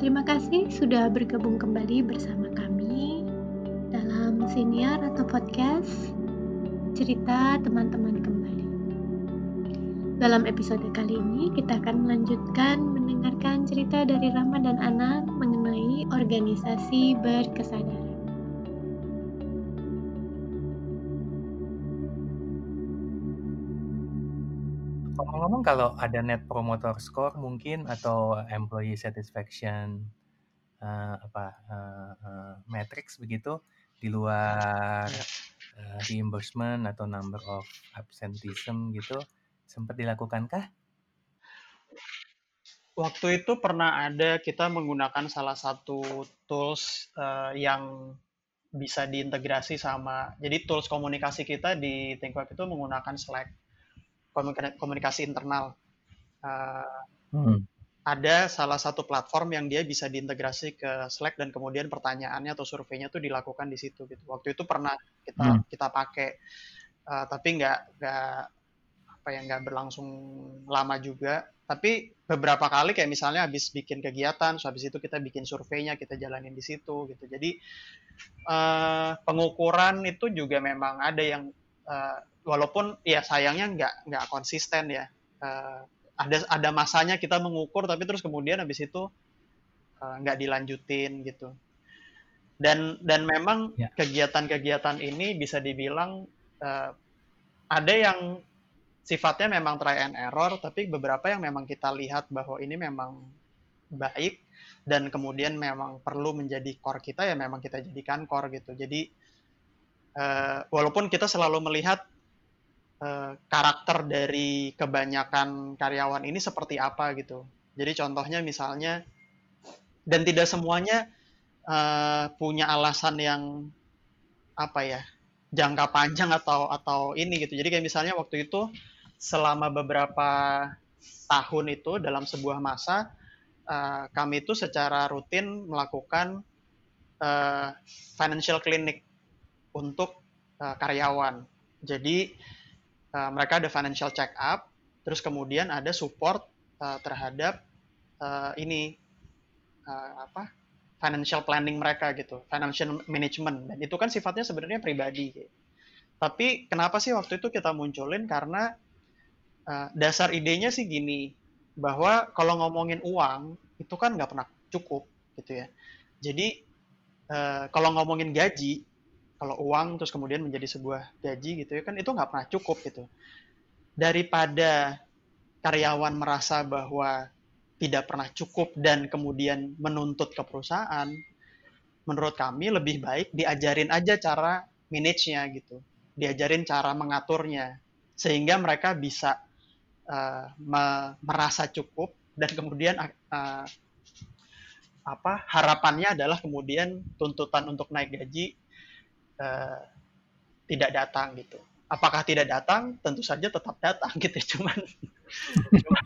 Terima kasih sudah bergabung kembali bersama kami dalam siniar atau podcast cerita teman-teman kembali. Dalam episode kali ini kita akan melanjutkan mendengarkan cerita dari Rama dan Ana mengenai organisasi berkesadaran. Ngomong-ngomong kalau ada Net Promoter Score mungkin atau Employee Satisfaction uh, apa uh, uh, matrix begitu di luar uh, reimbursement atau number of absenteeism gitu sempat dilakukan kah? Waktu itu pernah ada kita menggunakan salah satu tools uh, yang bisa diintegrasi sama jadi tools komunikasi kita di ThinkWeb itu menggunakan Slack komunikasi internal. Uh, hmm. Ada salah satu platform yang dia bisa diintegrasi ke Slack dan kemudian pertanyaannya atau surveinya tuh dilakukan di situ gitu. Waktu itu pernah kita hmm. kita pakai, uh, tapi nggak nggak apa ya nggak berlangsung lama juga. Tapi beberapa kali kayak misalnya habis bikin kegiatan, so habis itu kita bikin surveinya, kita jalanin di situ gitu. Jadi uh, pengukuran itu juga memang ada yang uh, walaupun ya sayangnya nggak nggak konsisten ya. Uh, ada ada masanya kita mengukur tapi terus kemudian habis itu uh, nggak dilanjutin gitu. Dan dan memang ya. kegiatan-kegiatan ini bisa dibilang uh, ada yang sifatnya memang try and error tapi beberapa yang memang kita lihat bahwa ini memang baik dan kemudian memang perlu menjadi core kita ya memang kita jadikan core gitu. Jadi uh, walaupun kita selalu melihat uh, karakter dari kebanyakan karyawan ini seperti apa gitu. Jadi contohnya misalnya dan tidak semuanya uh, punya alasan yang apa ya jangka panjang atau atau ini gitu. Jadi kayak misalnya waktu itu selama beberapa tahun itu dalam sebuah masa uh, kami itu secara rutin melakukan uh, financial clinic untuk uh, karyawan. Jadi uh, mereka ada financial check up, terus kemudian ada support uh, terhadap uh, ini uh, apa financial planning mereka gitu, financial management dan itu kan sifatnya sebenarnya pribadi. Tapi kenapa sih waktu itu kita munculin karena uh, dasar idenya sih gini bahwa kalau ngomongin uang itu kan nggak pernah cukup gitu ya. Jadi uh, kalau ngomongin gaji kalau uang terus kemudian menjadi sebuah gaji gitu ya kan itu nggak pernah cukup gitu. Daripada karyawan merasa bahwa tidak pernah cukup dan kemudian menuntut ke perusahaan menurut kami lebih baik diajarin aja cara manage-nya gitu. Diajarin cara mengaturnya sehingga mereka bisa uh, me merasa cukup dan kemudian uh, apa harapannya adalah kemudian tuntutan untuk naik gaji uh, tidak datang gitu. Apakah tidak datang? Tentu saja tetap datang gitu. Cuman, cuman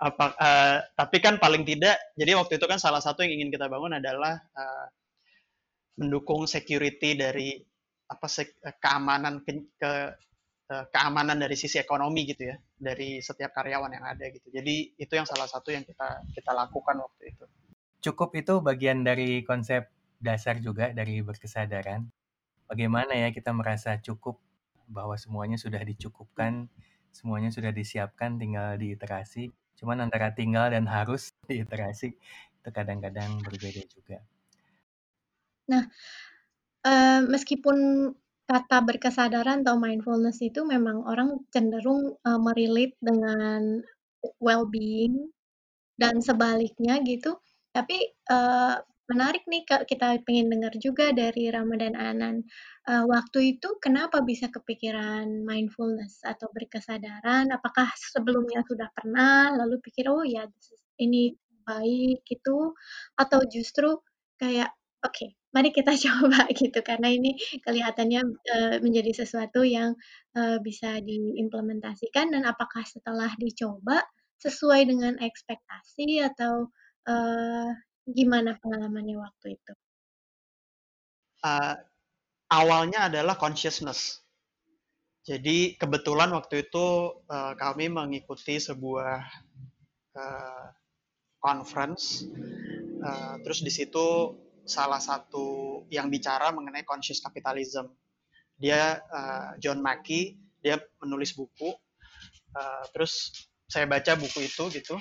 apa? Uh, tapi kan paling tidak. Jadi waktu itu kan salah satu yang ingin kita bangun adalah uh, mendukung security dari apa keamanan ke, ke keamanan dari sisi ekonomi gitu ya dari setiap karyawan yang ada gitu. Jadi itu yang salah satu yang kita kita lakukan waktu itu. Cukup itu bagian dari konsep dasar juga dari berkesadaran. Bagaimana ya kita merasa cukup bahwa semuanya sudah dicukupkan, semuanya sudah disiapkan, tinggal diiterasi. Cuman antara tinggal dan harus diiterasi itu kadang-kadang berbeda juga. Nah, uh, meskipun kata berkesadaran atau mindfulness itu memang orang cenderung uh, merelate dengan well-being dan sebaliknya gitu, tapi uh, Menarik nih Kak, kita pengen dengar juga dari Ramadan Anan. Uh, waktu itu kenapa bisa kepikiran mindfulness atau berkesadaran? Apakah sebelumnya sudah pernah, lalu pikir, "Oh ya, ini baik," gitu, atau justru kayak, "Oke, mari kita coba," gitu, karena ini kelihatannya, uh, menjadi sesuatu yang, uh, bisa diimplementasikan dan apakah setelah dicoba sesuai dengan ekspektasi atau, uh, Gimana pengalamannya waktu itu? Uh, awalnya adalah consciousness. Jadi kebetulan waktu itu uh, kami mengikuti sebuah uh, conference. Uh, terus di situ salah satu yang bicara mengenai conscious capitalism. Dia uh, John Mackey, dia menulis buku. Uh, terus saya baca buku itu gitu.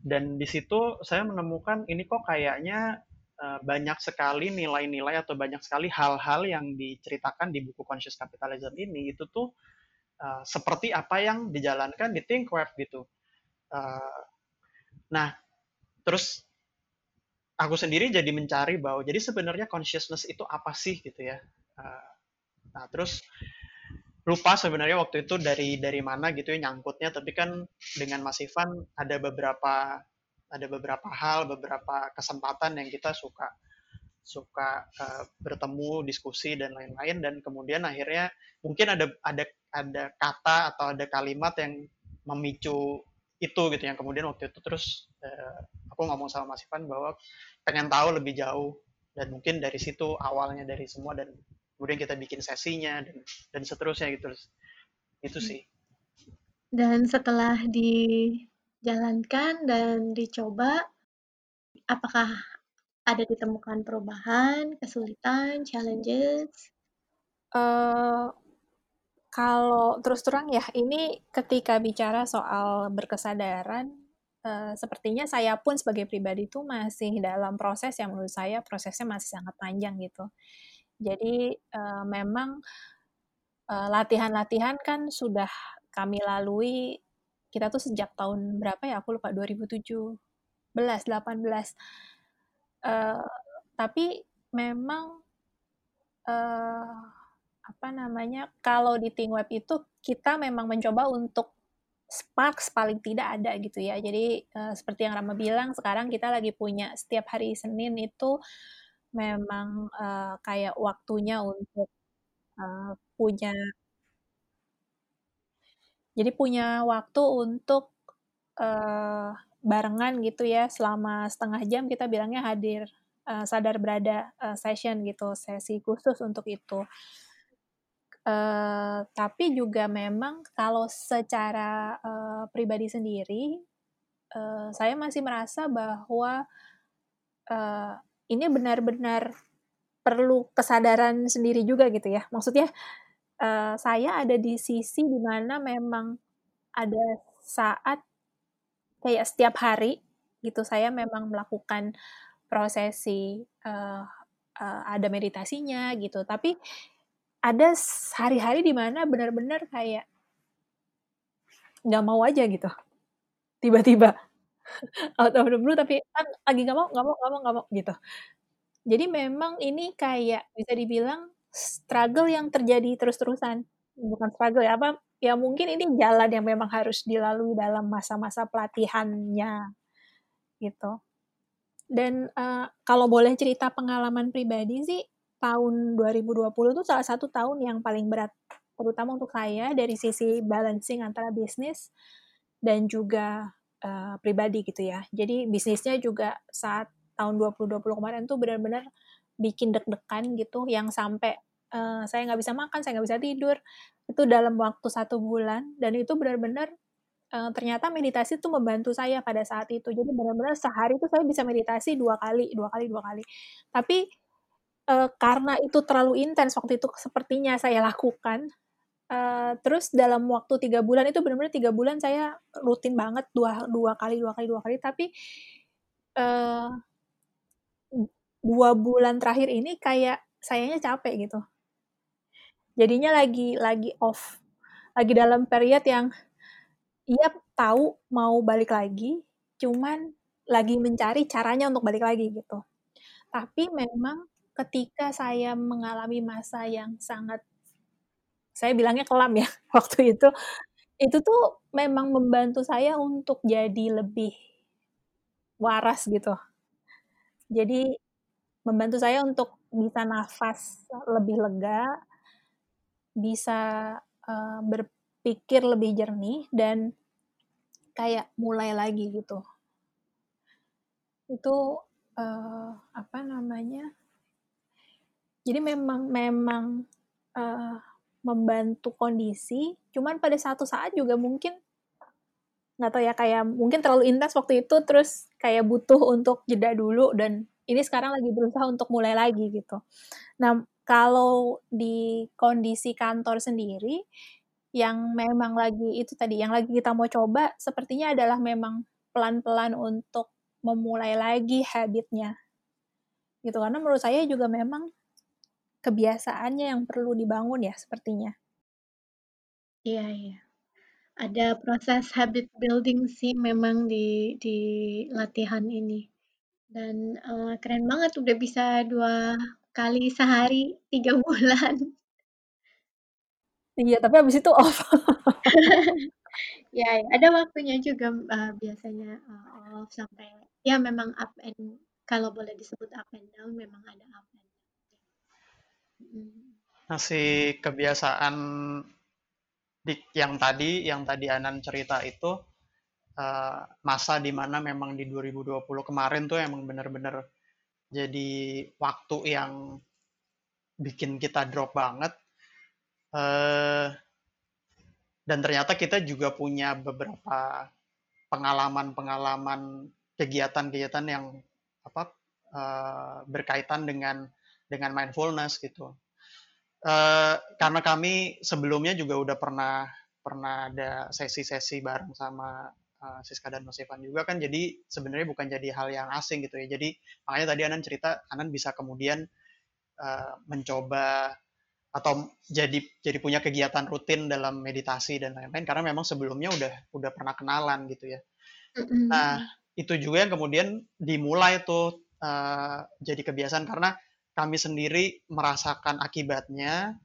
Dan di situ saya menemukan ini kok kayaknya uh, banyak sekali nilai-nilai atau banyak sekali hal-hal yang diceritakan di buku Conscious Capitalism ini itu tuh uh, seperti apa yang dijalankan di Think Web gitu. Uh, nah, terus aku sendiri jadi mencari bahwa jadi sebenarnya consciousness itu apa sih gitu ya. Uh, nah terus lupa sebenarnya waktu itu dari dari mana gitu ya nyangkutnya tapi kan dengan Mas Ivan ada beberapa ada beberapa hal beberapa kesempatan yang kita suka suka uh, bertemu diskusi dan lain-lain. Dan kemudian akhirnya mungkin ada ada ada kata atau ada kalimat yang memicu itu gitu yang kemudian waktu itu terus uh, aku ngomong sama Mas Ivan bahwa pengen tahu lebih jauh. Dan mungkin dari situ awalnya dari semua dan kemudian kita bikin sesinya dan dan seterusnya gitu itu hmm. sih dan setelah dijalankan dan dicoba apakah ada ditemukan perubahan kesulitan challenges uh, kalau terus terang ya, ini ketika bicara soal berkesadaran, uh, sepertinya saya pun sebagai pribadi itu masih dalam proses yang menurut saya prosesnya masih sangat panjang gitu. Jadi, uh, memang, latihan-latihan kan sudah kami lalui, kita tuh sejak tahun berapa ya, aku lupa 2017, 18. Uh, tapi memang, uh, apa namanya, kalau di Think Web itu kita memang mencoba untuk Sparks paling tidak ada gitu ya. Jadi uh, seperti yang Rama bilang, sekarang kita lagi punya setiap hari Senin itu memang uh, kayak waktunya untuk uh, punya jadi punya waktu untuk uh, barengan gitu ya. Selama setengah jam kita bilangnya hadir uh, sadar berada uh, session gitu sesi khusus untuk itu. Uh, tapi juga memang kalau secara uh, pribadi sendiri, uh, saya masih merasa bahwa uh, ini benar-benar perlu kesadaran sendiri juga gitu ya. Maksudnya uh, saya ada di sisi di mana memang ada saat kayak setiap hari gitu saya memang melakukan prosesi uh, uh, ada meditasinya gitu. Tapi ada hari-hari di mana benar-benar kayak nggak mau aja gitu tiba-tiba out of the blue tapi kan lagi nggak mau nggak mau nggak mau nggak mau gitu. Jadi memang ini kayak bisa dibilang struggle yang terjadi terus-terusan. Bukan struggle ya apa ya mungkin ini jalan yang memang harus dilalui dalam masa-masa pelatihannya gitu. Dan uh, kalau boleh cerita pengalaman pribadi sih tahun 2020 itu salah satu tahun yang paling berat, terutama untuk saya dari sisi balancing antara bisnis dan juga uh, pribadi gitu ya. Jadi bisnisnya juga saat tahun 2020 kemarin tuh benar-benar bikin deg-degan gitu, yang sampai uh, saya nggak bisa makan, saya nggak bisa tidur, itu dalam waktu satu bulan, dan itu benar-benar uh, ternyata meditasi itu membantu saya pada saat itu. Jadi benar-benar sehari itu saya bisa meditasi dua kali, dua kali, dua kali. Tapi karena itu terlalu intens waktu itu sepertinya saya lakukan, uh, terus dalam waktu tiga bulan itu benar-benar tiga bulan saya rutin banget dua dua kali dua kali dua kali tapi, uh, dua bulan terakhir ini kayak sayanya capek gitu. Jadinya lagi lagi off, lagi dalam period yang iya tahu mau balik lagi, cuman lagi mencari caranya untuk balik lagi gitu. Tapi memang ketika saya mengalami masa yang sangat saya bilangnya kelam ya waktu itu itu tuh memang membantu saya untuk jadi lebih waras gitu. Jadi membantu saya untuk bisa nafas lebih lega, bisa uh, berpikir lebih jernih dan kayak mulai lagi gitu. Itu uh, apa namanya? Jadi memang memang, uh, membantu kondisi, cuman pada satu saat juga mungkin nggak tahu ya kayak mungkin terlalu intens waktu itu terus kayak butuh untuk jeda dulu dan ini sekarang lagi berusaha untuk mulai lagi gitu. Nah, kalau di kondisi kantor sendiri yang memang lagi itu tadi yang lagi kita mau coba sepertinya adalah memang pelan-pelan untuk memulai lagi habitnya gitu karena menurut saya juga memang kebiasaannya yang perlu dibangun ya sepertinya. Iya iya. Ada proses habit building sih memang di di latihan ini. Dan, uh, keren banget udah bisa dua kali sehari, tiga bulan. Iya, tapi habis itu off. Ya ya, ada waktunya juga, uh, biasanya, uh, off sampai ya memang up and kalau boleh disebut up and down memang ada up down. Masih kebiasaan di yang tadi yang tadi Anan cerita itu uh, masa di mana memang di 2020 kemarin tuh emang bener-bener jadi waktu yang bikin kita drop banget uh, dan ternyata kita juga punya beberapa pengalaman-pengalaman kegiatan-kegiatan yang apa uh, berkaitan dengan dengan mindfulness gitu. Uh, karena kami sebelumnya juga udah pernah pernah ada sesi-sesi bareng sama uh, Siska dan Mas Evan juga kan. Jadi sebenarnya bukan jadi hal yang asing gitu ya. Jadi makanya tadi Anan cerita Anan bisa kemudian uh, mencoba atau jadi jadi punya kegiatan rutin dalam meditasi dan lain-lain. Karena memang sebelumnya udah udah pernah kenalan gitu ya. Nah itu juga yang kemudian dimulai tuh uh, jadi kebiasaan. Karena kami sendiri merasakan akibatnya,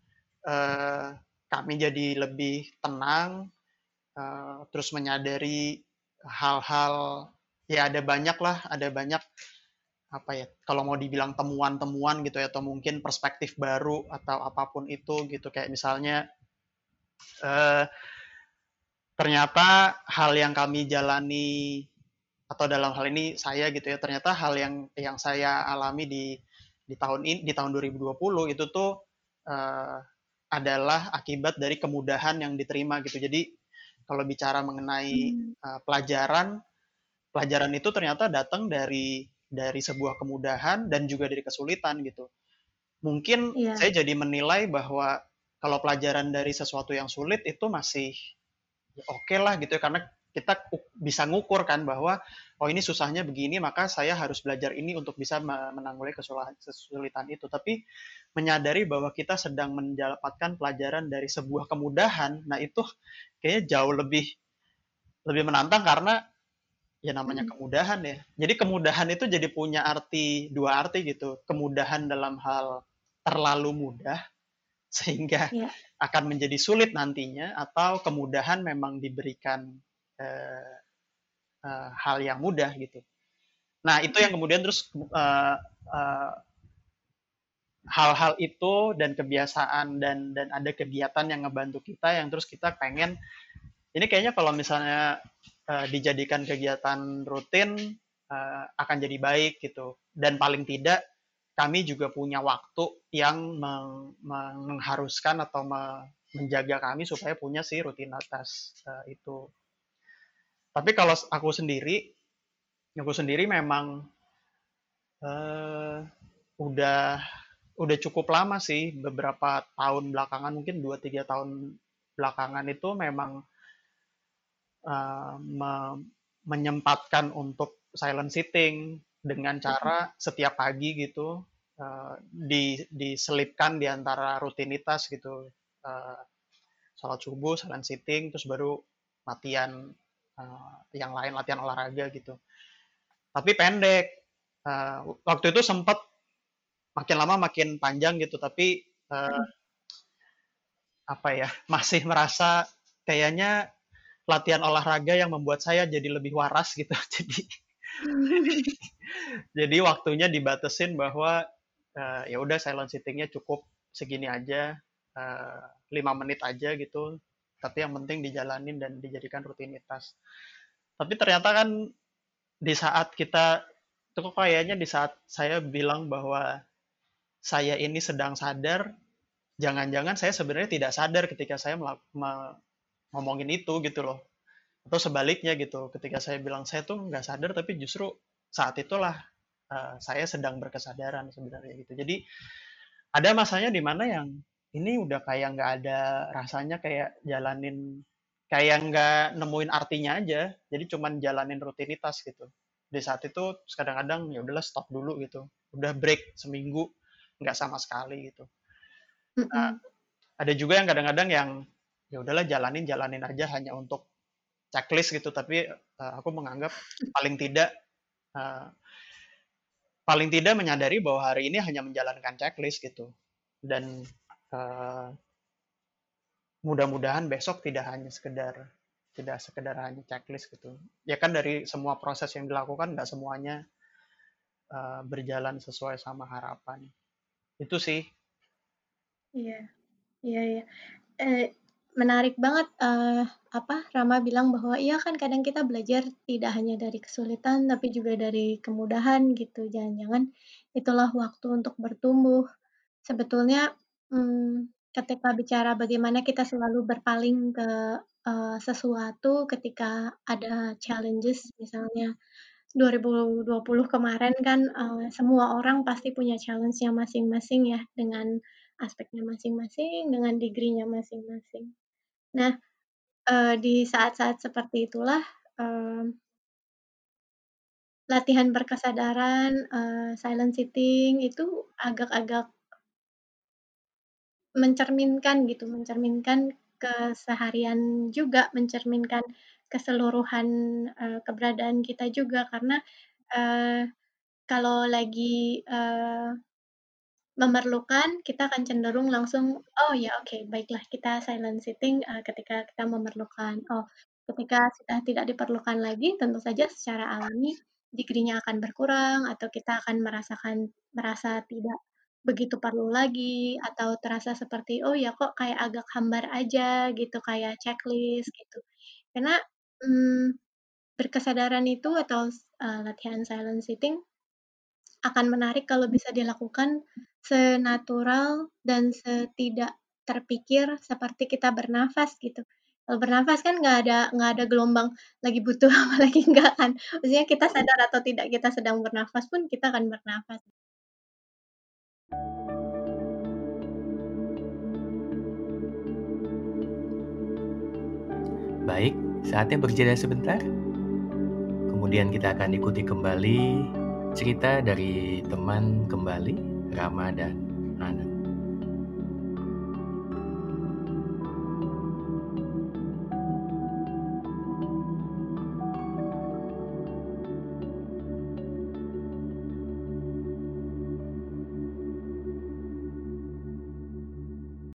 uh, kami jadi lebih tenang, uh, terus menyadari hal-hal ya ada banyak lah, ada banyak apa ya kalau mau dibilang temuan-temuan gitu ya atau mungkin perspektif baru atau apa pun itu gitu. Kayak misalnya uh, ternyata hal yang kami jalani atau dalam hal ini saya gitu ya ternyata hal yang yang saya alami di di tahun ini di tahun 2020 itu tuh uh, adalah akibat dari kemudahan yang diterima gitu. Jadi kalau bicara mengenai uh, pelajaran, pelajaran itu ternyata datang dari dari sebuah kemudahan dan juga dari kesulitan gitu. Mungkin yeah. saya jadi menilai bahwa kalau pelajaran dari sesuatu yang sulit itu masih ya oke okay lah gitu ya karena kita bisa ngukur kan bahwa oh ini susahnya begini maka saya harus belajar ini untuk bisa menanggulangi kesulitan itu tapi menyadari bahwa kita sedang mendapatkan pelajaran dari sebuah kemudahan nah itu kayaknya jauh lebih lebih menantang karena ya namanya hmm. kemudahan ya jadi kemudahan itu jadi punya arti dua arti gitu kemudahan dalam hal terlalu mudah sehingga ya. akan menjadi sulit nantinya atau kemudahan memang diberikan uh, uh, hal yang mudah gitu. Nah itu yang kemudian terus uh, uh, hal-hal itu dan kebiasaan dan dan ada kegiatan yang ngebantu kita yang terus kita pengen ini kayaknya kalau misalnya uh, dijadikan kegiatan rutin uh, akan jadi baik gitu dan paling tidak kami juga punya waktu yang meng mengharuskan atau menjaga kami supaya punya si rutinitas uh, itu tapi kalau aku sendiri, aku sendiri memang uh, udah udah cukup lama sih beberapa tahun belakangan mungkin 2-3 tahun belakangan itu memang uh, me menyempatkan untuk silent sitting dengan cara setiap pagi gitu uh, di diselipkan di antara rutinitas gitu uh, sholat subuh silent sitting terus baru latihan uh, yang lain latihan olahraga gitu. Tapi pendek. Uh, waktu itu sempat makin lama makin panjang gitu tapi uh, apa ya masih merasa kayaknya latihan olahraga yang membuat saya jadi lebih waras gitu. Jadi jadi waktunya dibatesin bahwa uh, ya udah silent sittingnya cukup segini aja lima uh, menit aja gitu tapi yang penting dijalanin dan dijadikan rutinitas. Tapi ternyata kan di saat kita itu kok kayaknya di saat saya bilang bahwa saya ini sedang sadar jangan-jangan saya sebenarnya tidak sadar ketika saya ngomongin itu gitu loh. Atau sebaliknya gitu ketika saya bilang saya tuh nggak sadar tapi justru saat itulah uh, saya sedang berkesadaran sebenarnya gitu. Jadi ada masanya di mana yang ini udah kayak nggak ada rasanya kayak jalanin kayak nggak nemuin artinya aja. Jadi cuman jalanin rutinitas gitu. Di saat itu kadang-kadang ya udahlah stop dulu gitu. Udah break seminggu nggak sama sekali gitu. Nah, ada juga yang kadang-kadang yang ya udahlah jalanin jalanin aja hanya untuk checklist gitu. Tapi uh, aku menganggap paling tidak uh, paling tidak menyadari bahwa hari ini hanya menjalankan checklist gitu. Dan uh, mudah-mudahan besok tidak hanya sekedar tidak sekedar hanya checklist gitu. Ya kan dari semua proses yang dilakukan nggak semuanya uh, berjalan sesuai sama harapan. Itu sih. Iya. Iya iya. Eh, menarik banget uh, apa Rama bilang bahwa iya kan kadang kita belajar tidak hanya dari kesulitan tapi juga dari kemudahan gitu. Jangan-jangan itulah waktu untuk bertumbuh. Sebetulnya hmm, ketika bicara bagaimana kita selalu berpaling ke uh, sesuatu ketika ada challenges misalnya 2020 kemarin kan uh, semua orang pasti punya challenge-nya masing-masing ya dengan aspeknya masing-masing, dengan degree-nya masing-masing. Nah, uh, di saat-saat seperti itulah, uh, latihan berkesadaran, uh, silent sitting itu agak-agak mencerminkan gitu, mencerminkan keseharian juga, mencerminkan keseluruhan, uh, keberadaan kita juga karena, uh, kalau lagi, uh, memerlukan, kita akan cenderung langsung, "Oh ya, oke, baiklah kita silent sitting uh, ketika kita memerlukan." Oh, ketika sudah tidak diperlukan lagi, tentu saja secara alami degree-nya akan berkurang atau kita akan merasakan merasa tidak begitu perlu lagi atau terasa seperti, "Oh ya, kok kayak agak hambar aja," gitu, kayak checklist gitu. Karena, hmm, berkesadaran itu atau uh, latihan silent sitting akan menarik kalau bisa dilakukan senatural dan setidak terpikir seperti kita bernafas gitu. Kalau bernafas kan nggak ada nggak ada gelombang lagi butuh apa lagi nggak kan. Maksudnya kita sadar atau tidak kita sedang bernafas pun kita akan bernafas. Baik, saatnya berjeda sebentar. Kemudian kita akan ikuti kembali cerita dari teman kembali Rama dan Ana.